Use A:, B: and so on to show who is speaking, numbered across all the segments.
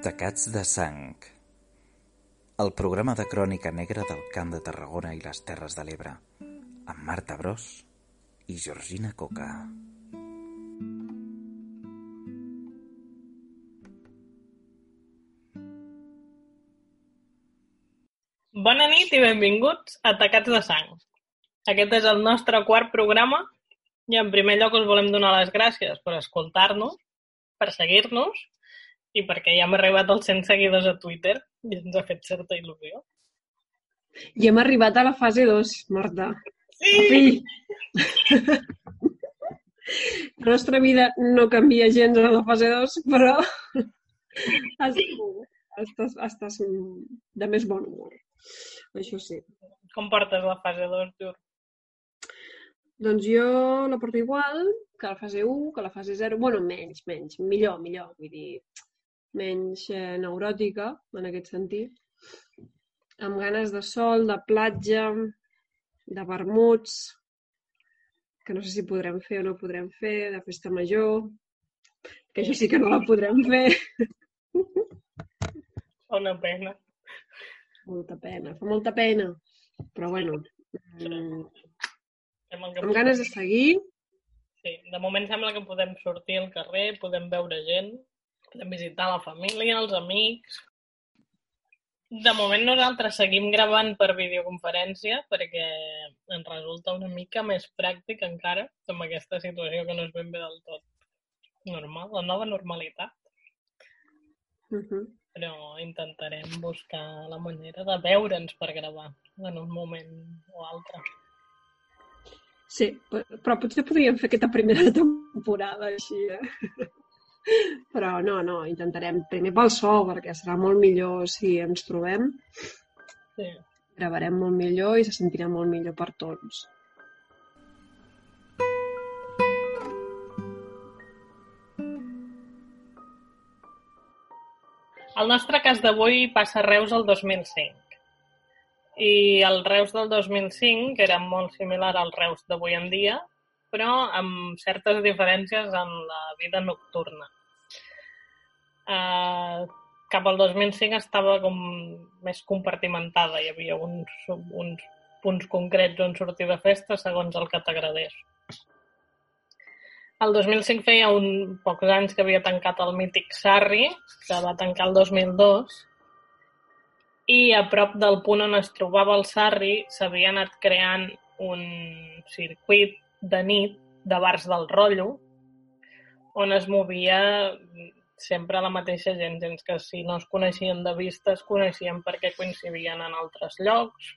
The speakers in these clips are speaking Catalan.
A: Tacats de sang. El programa de crònica negra del Camp de Tarragona i les Terres de l'Ebre, amb Marta Bros i Georgina Coca.
B: Bona nit i benvinguts a Tacats de Sang. Aquest és el nostre quart programa i en primer lloc us volem donar les gràcies per escoltar-nos, per seguir-nos i perquè ja hem arribat als 100 seguidors a Twitter i ens ha fet certa il·lusió.
C: I hem arribat a la fase 2, Marta.
B: Sí!
C: La nostra vida no canvia gens a la fase 2, però estàs, estàs de més bon humor. Això sí.
B: Com portes la fase 2, Jur?
C: Doncs jo la porto igual que la fase 1, que la fase 0. Bueno, menys, menys. Millor, millor. Vull dir, menys eh, neuròtica, en aquest sentit. Amb ganes de sol, de platja, de vermuts, que no sé si podrem fer o no podrem fer, de festa major, que això sí que no la podrem fer.
B: Fa una pena.
C: Molta pena, fa molta pena. Però bueno, mm, amb ganes de seguir,
B: Sí, de moment sembla que podem sortir al carrer, podem veure gent, podem visitar la família, els amics... De moment nosaltres seguim gravant per videoconferència perquè ens resulta una mica més pràctic encara amb aquesta situació que no és ben bé del tot normal, la nova normalitat.
C: uh -huh.
B: Però intentarem buscar la manera de veure'ns per gravar en un moment o altre.
C: sí, pe- però potser podríem fer aquesta primera temporada així, eh? Però no, no, intentarem primer pel so, perquè serà molt millor si ens trobem,
B: Sí.
C: gravarem molt millor i se sentirà molt millor per tots.
B: El nostre cas d'avui passa a Reus el 2005. I el Reus del 2005 era molt similar al Reus d'avui en dia, però amb certes diferències en la vida nocturna. Uh, cap al 2005 estava com més compartimentada, hi havia uns, uns punts concrets on sortir de festa segons el que t'agradés. El 2005 feia un pocs anys que havia tancat el mític Sarri, que va tancar el 2002, i a prop del punt on es trobava el Sarri s'havia anat creant un circuit de nit de bars del rotllo, on es movia sempre la mateixa gent, gens que si no es coneixien de vista es coneixien perquè coincidien en altres llocs.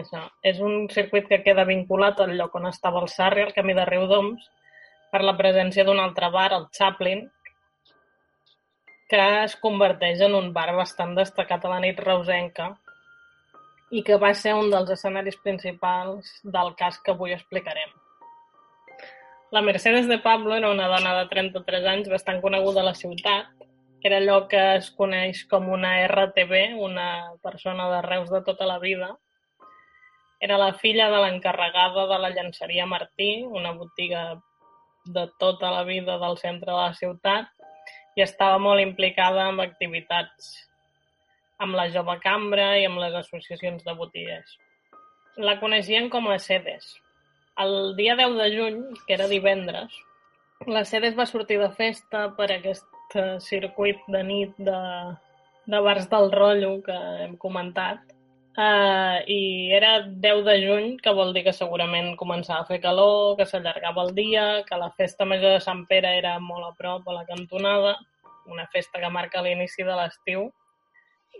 B: Això. És un circuit que queda vinculat al lloc on estava el Sarri, al camí de Riudoms, per la presència d'un altre bar, el Chaplin, que es converteix en un bar bastant destacat a la nit reusenca i que va ser un dels escenaris principals del cas que avui explicarem. La Mercedes de Pablo era una dona de 33 anys bastant coneguda a la ciutat. Era allò que es coneix com una RTB, una persona de Reus de tota la vida. Era la filla de l'encarregada de la llançeria Martí, una botiga de tota la vida del centre de la ciutat, i estava molt implicada amb activitats amb la jove cambra i amb les associacions de botiguers. La coneixien com a Cedes. El dia 10 de juny, que era divendres, la Cedes va sortir de festa per aquest eh, circuit de nit de, de bars del rotllo que hem comentat. Uh, I era 10 de juny, que vol dir que segurament començava a fer calor, que s'allargava el dia, que la festa major de Sant Pere era molt a prop a la cantonada, una festa que marca l'inici de l'estiu,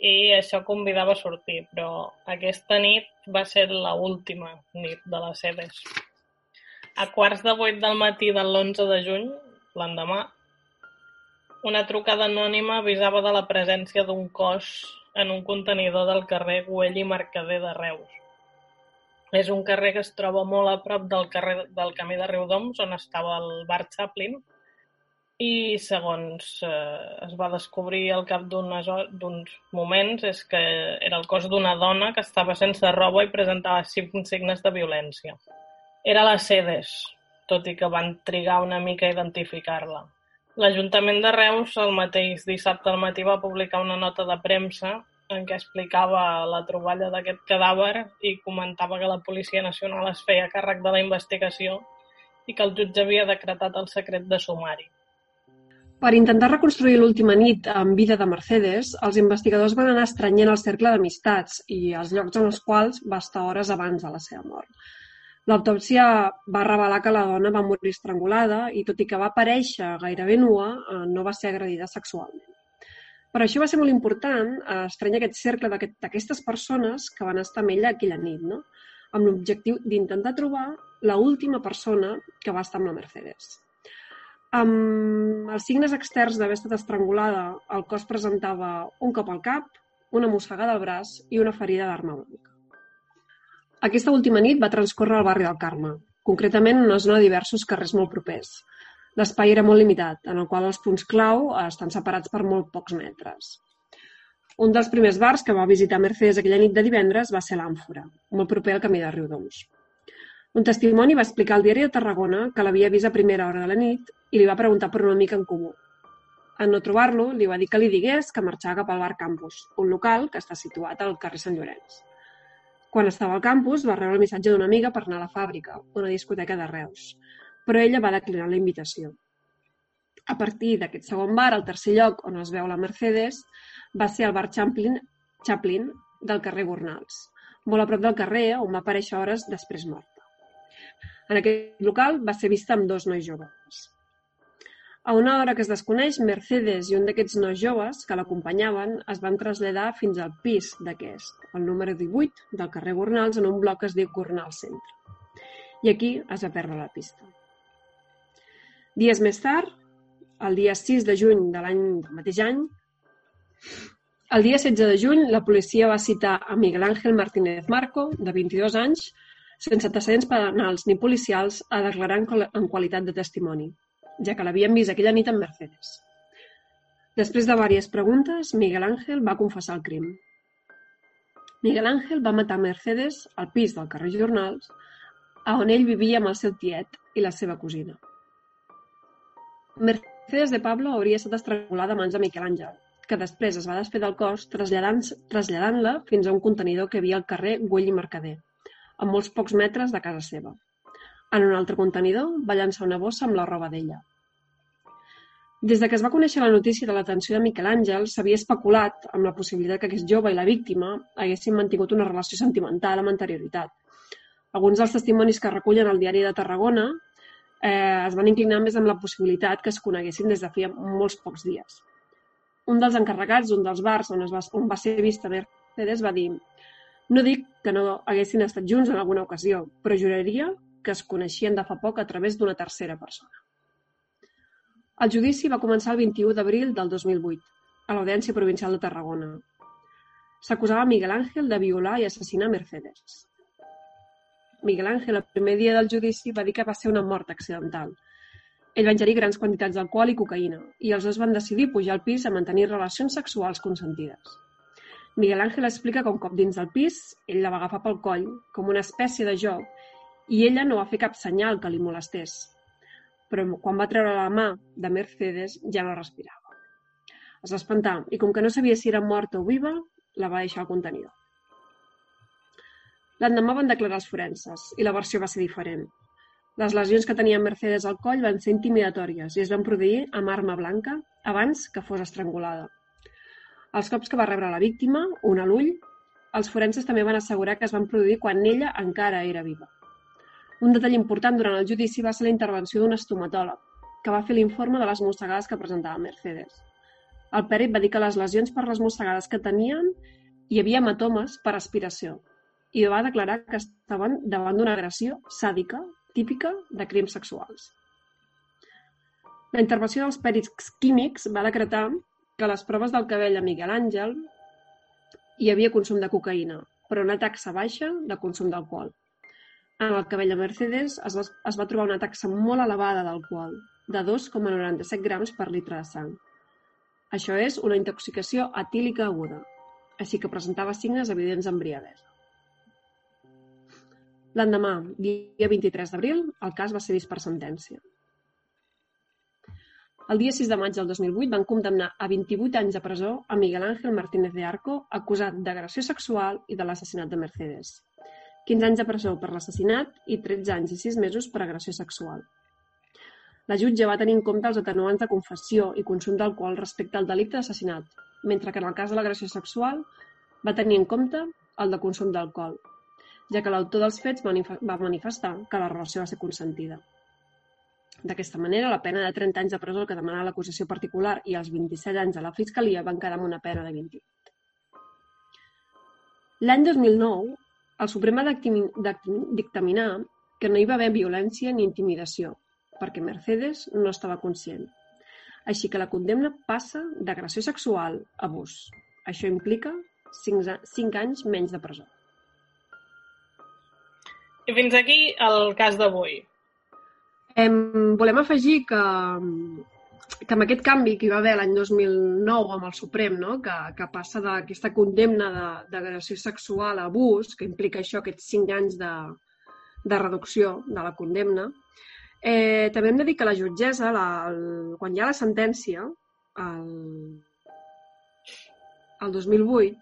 B: i això convidava a sortir, però aquesta nit va ser la última nit de les sedes. A quarts de vuit del matí de l'11 de juny, l'endemà, una trucada anònima avisava de la presència d'un cos en un contenidor del carrer Güell i Mercader de Reus. És un carrer que es troba molt a prop del carrer del camí de Riudoms, on estava el bar Chaplin, i segons eh, es va descobrir al cap d'uns moments és que era el cos d'una dona que estava sense roba i presentava signes de violència. Era la Cedes, tot i que van trigar una mica a identificar-la. L'Ajuntament de Reus el mateix dissabte al matí va publicar una nota de premsa en què explicava la troballa d'aquest cadàver i comentava que la Policia Nacional es feia càrrec de la investigació i que el jutge havia decretat el secret de sumari.
C: Per intentar reconstruir l'última nit en vida de Mercedes, els investigadors van anar estrenyent el cercle d'amistats i els llocs en els quals va estar hores abans de la seva mort. L'autòpsia va revelar que la dona va morir estrangulada i, tot i que va aparèixer gairebé nua, eh, no va ser agredida sexualment. Per això va ser molt important eh, estrenyar aquest cercle d'aquestes persones que van estar amb ella aquella nit, no? amb l'objectiu d'intentar trobar la última persona que va estar amb la Mercedes. Amb els signes externs d'haver estat estrangulada, el cos presentava un cop al cap, una mossegada al braç i una ferida d'arma blanca. Aquesta última nit va transcórrer al barri del Carme, concretament en una zona de diversos carrers molt propers. L'espai era molt limitat, en el qual els punts clau estan separats per molt pocs metres. Un dels primers bars que va visitar Mercedes aquella nit de divendres va ser l'Àmfora, molt proper al camí de Riudoms. Un testimoni va explicar al diari de Tarragona que l'havia vist a primera hora de la nit i li va preguntar per un amic en comú. En no trobar-lo, li va dir que li digués que marxava cap al bar Campus, un local que està situat al carrer Sant Llorenç. Quan estava al campus, va rebre el missatge d'una amiga per anar a la fàbrica, una discoteca de Reus, però ella va declinar la invitació. A partir d'aquest segon bar, el tercer lloc on es veu la Mercedes va ser el bar Chaplin, Chaplin del carrer Gornals, molt a prop del carrer on va aparèixer hores després mort. En aquest local va ser vista amb dos nois joves. A una hora que es desconeix, Mercedes i un d'aquests nois joves que l'acompanyaven es van traslladar fins al pis d'aquest, el número 18 del carrer Gornals, en un bloc que es diu Gornal Centre. I aquí es va perdre la pista. Dies més tard, el dia 6 de juny de l'any del mateix any, el dia 16 de juny, la policia va citar a Miguel Ángel Martínez Marco, de 22 anys, sense antecedents penals ni policials, a declarar en qualitat de testimoni, ja que l'havien vist aquella nit amb Mercedes. Després de diverses preguntes, Miguel Ángel va confessar el crim. Miguel Ángel va matar Mercedes al pis del carrer Jornals, a on ell vivia amb el seu tiet i la seva cosina. Mercedes de Pablo hauria estat estrangulada a mans de Miquel Àngel, que després es va desfer del cos traslladant-la traslladant fins a un contenidor que havia al carrer Güell i Mercader, a molts pocs metres de casa seva. En un altre contenidor va llançar una bossa amb la roba d'ella. Des de que es va conèixer la notícia de l'atenció de Miquel Àngel, s'havia especulat amb la possibilitat que aquest jove i la víctima haguessin mantingut una relació sentimental amb anterioritat. Alguns dels testimonis que recullen al diari de Tarragona eh, es van inclinar més amb la possibilitat que es coneguessin des de feia molts pocs dies. Un dels encarregats d'un dels bars on, es va, on va ser vista Mercedes va dir no dic que no haguessin estat junts en alguna ocasió, però juraria que es coneixien de fa poc a través d'una tercera persona. El judici va començar el 21 d'abril del 2008, a l'Audiència Provincial de Tarragona. S'acusava Miguel Ángel de violar i assassinar Mercedes. Miguel Ángel, el primer dia del judici, va dir que va ser una mort accidental. Ell va ingerir grans quantitats d'alcohol i cocaïna, i els dos van decidir pujar al pis a mantenir relacions sexuals consentides. Miguel Ángel explica que un cop dins del pis, ell la va agafar pel coll, com una espècie de joc, i ella no va fer cap senyal que li molestés. Però quan va treure la mà de Mercedes ja no respirava. Es va espantar i com que no sabia si era morta o viva, la va deixar al contenidor. L'endemà van declarar els forenses i la versió va ser diferent. Les lesions que tenia Mercedes al coll van ser intimidatòries i es van produir amb arma blanca abans que fos estrangulada. Els cops que va rebre la víctima, un a l'ull, els forenses també van assegurar que es van produir quan ella encara era viva. Un detall important durant el judici va ser la intervenció d'un estomatòleg, que va fer l'informe de les mossegades que presentava Mercedes. El pèrit va dir que les lesions per les mossegades que tenien hi havia hematomes per aspiració i va declarar que estaven davant d'una agressió sàdica típica de crims sexuals. La intervenció dels pèrits químics va decretar que a les proves del cabell de Miguel Àngel hi havia consum de cocaïna, però una taxa baixa de consum d'alcohol. En el cabell de Mercedes es va, es va trobar una taxa molt elevada d'alcohol, de 2,97 grams per litre de sang. Això és una intoxicació etílica aguda, així que presentava signes evidents d'embriaguesa. L'endemà, dia 23 d'abril, el cas va ser vist per sentència. El dia 6 de maig del 2008 van condemnar a 28 anys de presó a Miguel Ángel Martínez de Arco, acusat d'agressió sexual i de l'assassinat de Mercedes. 15 anys de presó per l'assassinat i 13 anys i 6 mesos per agressió sexual. La jutge va tenir en compte els atenuants de confessió i consum d'alcohol respecte al delicte d'assassinat, mentre que en el cas de l'agressió sexual va tenir en compte el de consum d'alcohol, ja que l'autor dels fets va manifestar que la relació va ser consentida. D'aquesta manera, la pena de 30 anys de presó que demanava l'acusació particular i els 27 anys de la Fiscalia van quedar amb una pena de 28. L'any 2009, el Suprem va dictaminar que no hi va haver violència ni intimidació, perquè Mercedes no estava conscient. Així que la condemna passa d'agressió sexual a abús. Això implica 5, 5 anys menys de presó.
B: I fins aquí el cas d'avui.
C: Em, volem afegir que, que amb aquest canvi que hi va haver l'any 2009 amb el Suprem, no? que, que passa d'aquesta condemna d'agressió sexual a abús, que implica això, aquests 5 anys de, de reducció de la condemna, eh, també hem de dir que la jutgessa, la, el, quan hi ha la sentència, el, el 2008,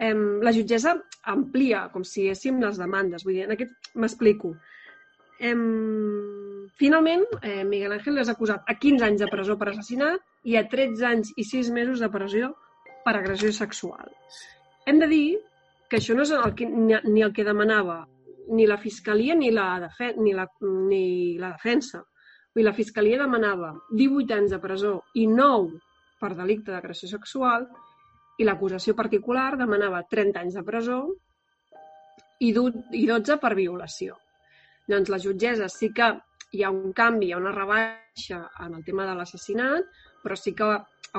C: eh, la jutgessa amplia, com si haguéssim les demandes. Vull dir, en aquest m'explico. Eh, finalment, eh, Miguel Ángel és acusat a 15 anys de presó per assassinat i a 13 anys i 6 mesos de presó per agressió sexual. Hem de dir que això no és el que, ni, ni el que demanava ni la Fiscalia ni la, defen ni la, ni la defensa. Vull la Fiscalia demanava 18 anys de presó i 9 per delicte d'agressió sexual i l'acusació particular demanava 30 anys de presó i 12 per violació. Doncs la jutgessa sí que hi ha un canvi, hi ha una rebaixa en el tema de l'assassinat, però sí que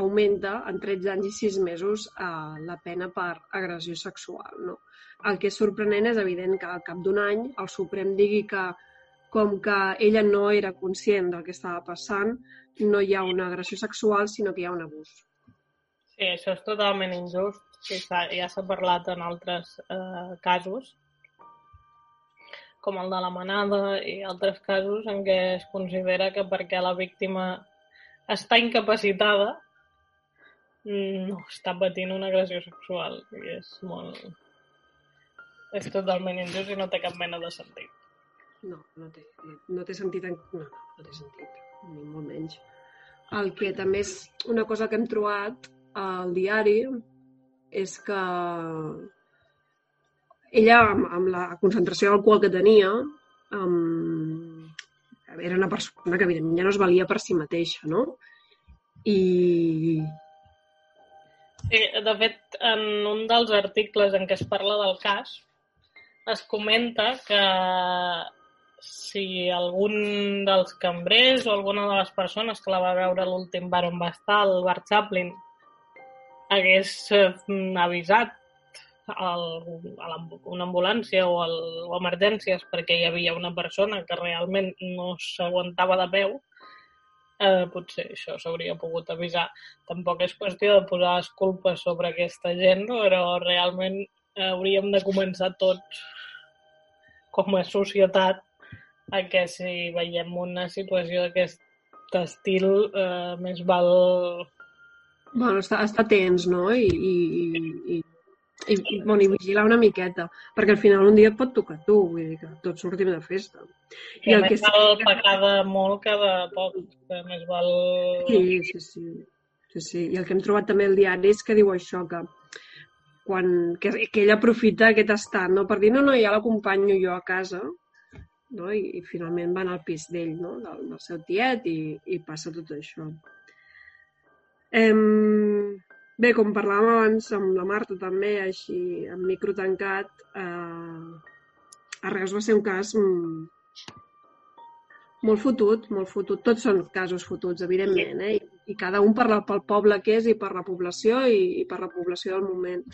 C: augmenta en 13 anys i 6 mesos eh, la pena per agressió sexual. No? El que és sorprenent és evident que al cap d'un any el Suprem digui que com que ella no era conscient del que estava passant, no hi ha una agressió sexual, sinó que hi ha un abús.
B: Sí, això és totalment injust. Ja s'ha parlat en altres eh, casos, com el de la manada i altres casos en què es considera que perquè la víctima està incapacitada no està patint una agressió sexual. I és molt... És totalment injust i no té cap mena de sentit.
C: No, no té, no, no té sentit. En... No, no, no té sentit, ni molt menys. El que també és una cosa que hem trobat al diari és que ella, amb, amb la concentració d'alcohol que tenia, um, era una persona que, evidentment, ja no es valia per si mateixa, no? I...
B: Sí, de fet, en un dels articles en què es parla del cas, es comenta que si algun dels cambrers o alguna de les persones que la va veure l'últim bar on va estar, el bar Chaplin, hagués eh, avisat el, a una ambulància o, el, o emergències perquè hi havia una persona que realment no s'aguantava de peu, eh, potser això s'hauria pogut avisar. Tampoc és qüestió de posar les culpes sobre aquesta gent, però realment eh, hauríem de començar tots com a societat a que si veiem una situació d'aquest estil eh, més val
C: Bueno, està, està tens, no? I, i, i, i, i, bueno, i vigilar una miqueta, perquè al final un dia et pot tocar tu, vull dir que tots sortim de festa.
B: I, I el que val sí, pagar molt de poc, que més val...
C: Sí, sí, sí, sí, sí. I el que hem trobat també al diari és que diu això, que quan, que, que ell aprofita aquest estat, no? per dir, no, no, ja l'acompanyo jo a casa, no? I, i finalment van al pis d'ell, no? del, del seu tiet, i, i passa tot això. Em... Bé, com parlàvem abans amb la Marta també, així, amb micro tancat, eh, a Reus va ser un cas molt fotut, molt fotut. Tots són casos fotuts, evidentment, eh? I, i cada un per la, pel poble que és i per la població i, i per la població del moment.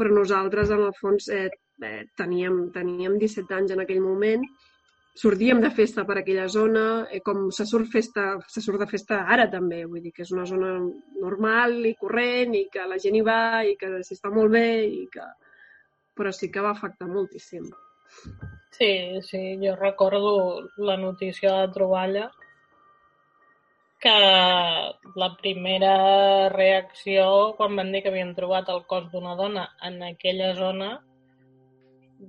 C: Però nosaltres, en el fons, eh, eh, teníem, teníem 17 anys en aquell moment sortíem de festa per aquella zona, eh, com se surt, festa, se surt de festa ara també, vull dir que és una zona normal i corrent i que la gent hi va i que s'hi està molt bé i que... però sí que va afectar moltíssim.
B: Sí, sí, jo recordo la notícia de la troballa que la primera reacció quan van dir que havien trobat el cos d'una dona en aquella zona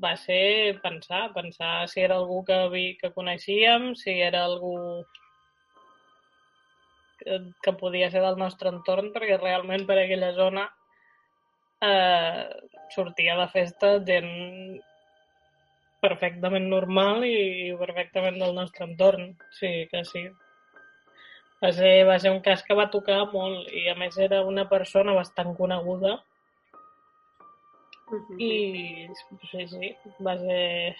B: va ser pensar, pensar si era algú que, vi, que coneixíem, si era algú que, que podia ser del nostre entorn, perquè realment per aquella zona eh, sortia de festa gent perfectament normal i perfectament del nostre entorn. Sí, que sí. Va ser, va ser un cas que va tocar molt i a més era una persona bastant coneguda
C: Uh -huh.
B: i sí, sí, va ser...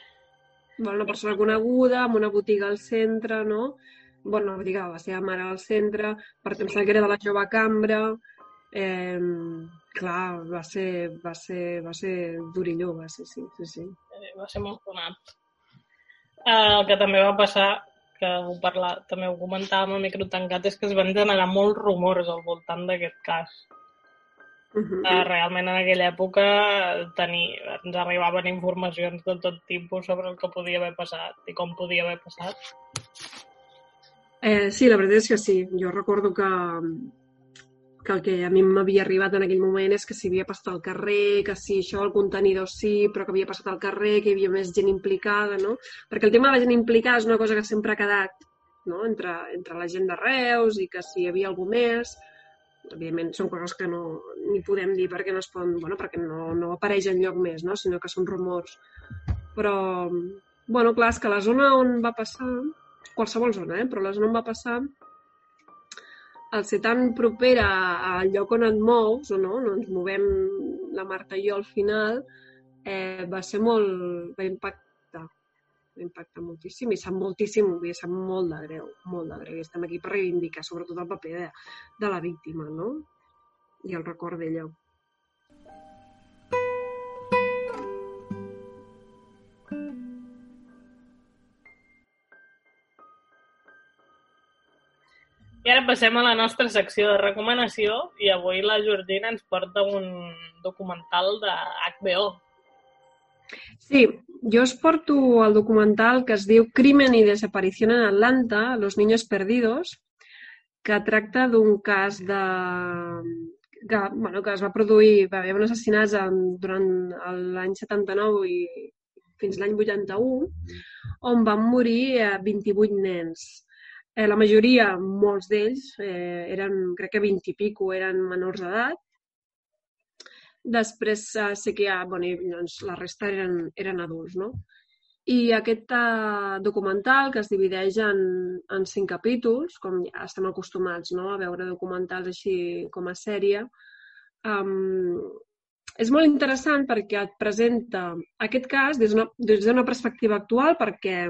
C: Bueno, una persona coneguda, amb una botiga al centre, no? Bueno, una botiga de la seva mare al centre, per temps que era de la jove cambra. Eh, clar, va ser, va ser, va ser durilló, va ser, sí, sí, sí.
B: eh, va ser molt sonat. El que també va passar, que ho parla, també ho comentàvem a micro tancat, és que es van generar molts rumors al voltant d'aquest cas.
C: Uh -huh.
B: Eh, realment en aquella època tenir, ens arribaven informacions de tot tipus sobre el que podia haver passat i com podia haver passat.
C: Eh, sí, la veritat és que sí. Jo recordo que, que el que a mi m'havia arribat en aquell moment és que si havia passat al carrer, que si això, el contenidor sí, però que havia passat al carrer, que hi havia més gent implicada, no? Perquè el tema de la gent implicada és una cosa que sempre ha quedat no? entre, entre la gent de Reus i que si hi havia algú més, evidentment són coses que no ni podem dir perquè no es poden, bueno, perquè no, no apareix en lloc més, no? sinó que són rumors. Però, bueno, clar, és que la zona on va passar, qualsevol zona, eh? però la zona on va passar, al ser tan propera al lloc on et mous, o no, no ens movem la Marta i jo al final, eh, va ser molt... va impactar, va impactar moltíssim i sap moltíssim, dir, sap molt de greu, molt de greu. I estem aquí per reivindicar sobretot el paper de, de la víctima, no? I el record d'ella.
B: I ara passem a la nostra secció de recomanació i avui la Jordina ens porta un documental de HBO.
C: Sí, jo us porto el documental que es diu Crimen y desaparición en Atlanta, Los niños perdidos, que tracta d'un cas de... Que, bueno, que es va produir, va haver uns assassinats en, durant l'any 79 i fins l'any 81, on van morir eh, 28 nens. Eh, la majoria, molts d'ells, eh, eren, crec que 20 i pico, eren menors d'edat. Després eh, sé que ha, bueno, doncs, la resta eren, eren adults, no? I aquest eh, documental, que es divideix en, en cinc capítols, com ja estem acostumats no? a veure documentals així com a sèrie, um, és molt interessant perquè et presenta aquest cas des d'una perspectiva actual, perquè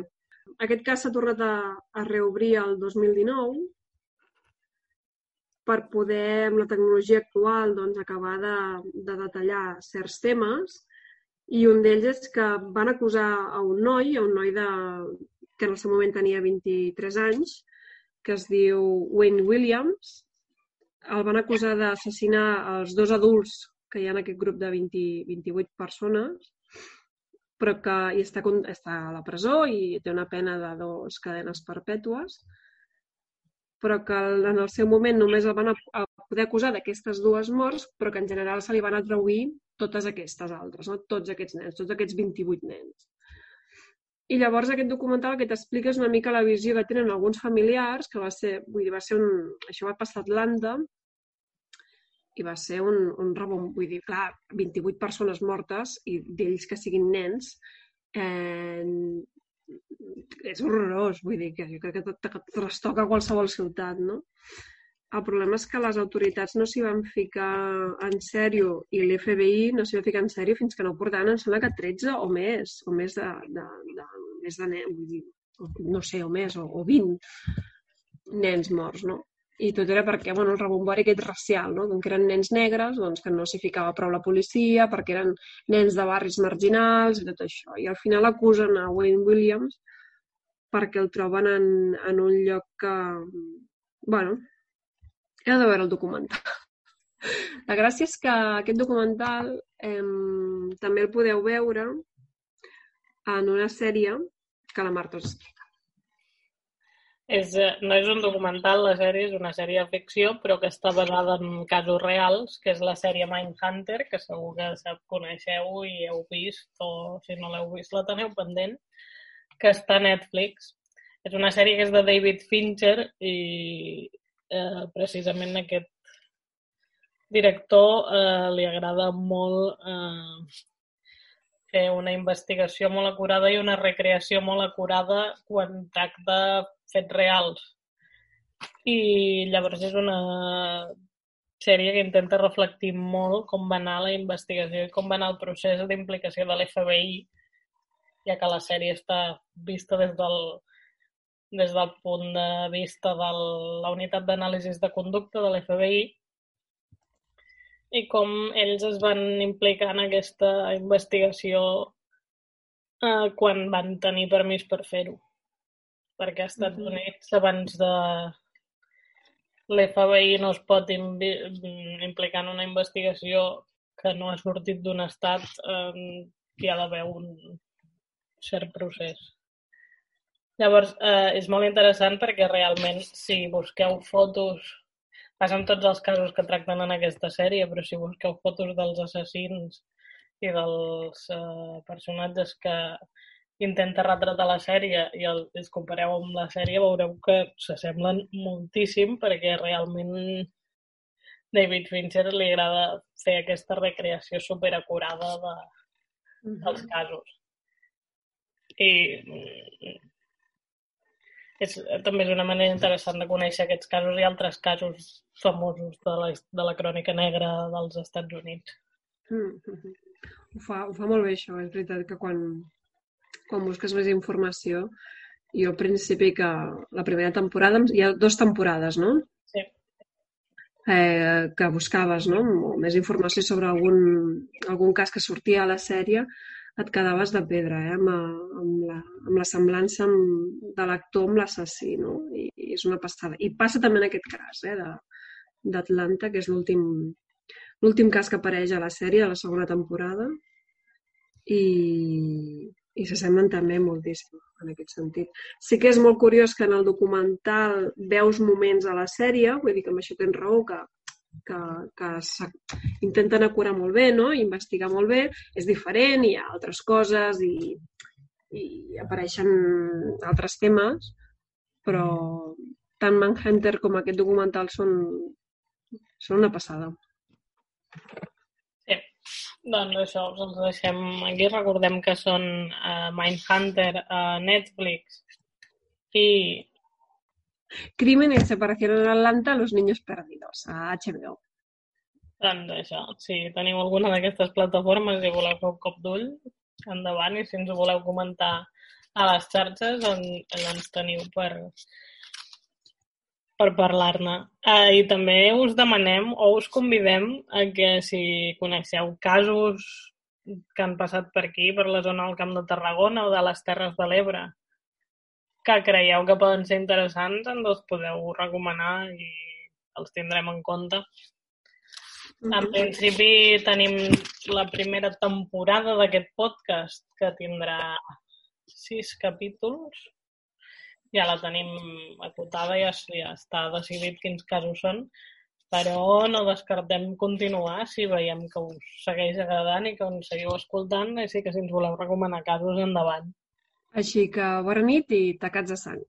C: aquest cas s'ha tornat a, a reobrir el 2019 per poder, amb la tecnologia actual, doncs, acabar de, de detallar certs temes i un d'ells és que van acusar a un noi, a un noi de, que en el seu moment tenia 23 anys, que es diu Wayne Williams. El van acusar d'assassinar els dos adults que hi ha en aquest grup de 20, 28 persones, però que i està, està a la presó i té una pena de dos cadenes perpètues, però que en el seu moment només el van a, poder acusar d'aquestes dues morts, però que en general se li van atribuir totes aquestes altres, no? tots aquests nens, tots aquests 28 nens. I llavors aquest documental el que t'explica és una mica la visió que tenen alguns familiars, que va ser, vull dir, va ser un... Això va passar a Atlanta i va ser un, un rebom. Vull dir, clar, 28 persones mortes i d'ells que siguin nens, eh, és horrorós, vull dir, que jo crec que que trastoca qualsevol ciutat, no? El problema és que les autoritats no s'hi van ficar en sèrio i l'FBI no s'hi va ficar en sèrio fins que no portaven, em sembla que 13 o més, o més de, de, de, més de nens, vull dir, no sé, o més, o, o 20 nens morts, no? I tot era perquè, bueno, el rebombori aquest racial, no? Que eren nens negres, doncs que no s'hi ficava prou la policia, perquè eren nens de barris marginals i tot això. I al final acusen a Wayne Williams perquè el troben en, en un lloc que, bueno, heu de veure el documental. La gràcia és que aquest documental eh, també el podeu veure en una sèrie que la Marta.
B: És, eh, no és un documental, la sèrie és una sèrie de ficció, però que està basada en casos reals, que és la sèrie Mindhunter, que segur que sap, coneixeu i heu vist, o si no l'heu vist la teniu pendent, que està a Netflix. És una sèrie que és de David Fincher i eh, precisament aquest director eh, li agrada molt eh, fer una investigació molt acurada i una recreació molt acurada quan tracta fets reals. I llavors és una sèrie que intenta reflectir molt com va anar la investigació i com va anar el procés d'implicació de l'FBI, ja que la sèrie està vista des del, des del punt de vista de la unitat d'anàlisis de conducta de l'FBI i com ells es van implicar en aquesta investigació eh, quan van tenir permís per fer-ho. Perquè als Estats Units, abans de l'FBI no es pot implicar en una investigació que no ha sortit d'un estat, eh, hi ha d'haver un cert procés. Llavors, eh, és molt interessant perquè realment, si busqueu fotos Passa amb tots els casos que tracten en aquesta sèrie, però si busqueu fotos dels assassins i dels eh, personatges que intenta retratar la sèrie i el, els compareu amb la sèrie, veureu que s'assemblen moltíssim perquè realment David Fincher li agrada fer aquesta recreació superacurada de, dels casos. I és, també és una manera interessant de conèixer aquests casos i altres casos famosos de la, de la crònica negra dels Estats Units.
C: Mm -hmm. ho, fa, ho fa molt bé això, és veritat que quan, quan busques més informació jo al principi que la primera temporada, hi ha dues temporades, no?
B: Sí.
C: Eh, que buscaves no? més informació sobre algun, algun cas que sortia a la sèrie et quedaves de pedra, eh? amb, amb, la, amb la semblança amb, de l'actor amb l'assassí, no? I, I és una passada. I passa també en aquest cas, eh? d'Atlanta, que és l'últim l'últim cas que apareix a la sèrie de la segona temporada i, i s'assemblen també moltíssim en aquest sentit. Sí que és molt curiós que en el documental veus moments a la sèrie, vull dir que amb això tens raó, que que, que intenten acurar molt bé, no? investigar molt bé, és diferent, hi ha altres coses i, i apareixen altres temes, però tant Manhunter com aquest documental són, són una passada.
B: Sí, doncs això, us els deixem aquí. Recordem que són uh, Mindhunter a uh, Netflix i
C: Crimen y separación en Atlanta, Los niños perdidos, a HBO.
B: Doncs això, si teniu alguna d'aquestes plataformes i voleu fer un cop d'ull, endavant, i si ens ho voleu comentar a les xarxes, on, ens teniu per, per parlar-ne. Uh, I també us demanem o us convidem a que si coneixeu casos que han passat per aquí, per la zona del Camp de Tarragona o de les Terres de l'Ebre, que creieu que poden ser interessants, ens els podeu recomanar i els tindrem en compte. En principi tenim la primera temporada d'aquest podcast, que tindrà sis capítols. Ja la tenim acotada, ja, ja està decidit quins casos són, però no descartem continuar si veiem que us segueix agradant i que ens seguiu escoltant, així que si ens voleu recomanar casos, endavant.
C: Així que bona nit i tacats de sang.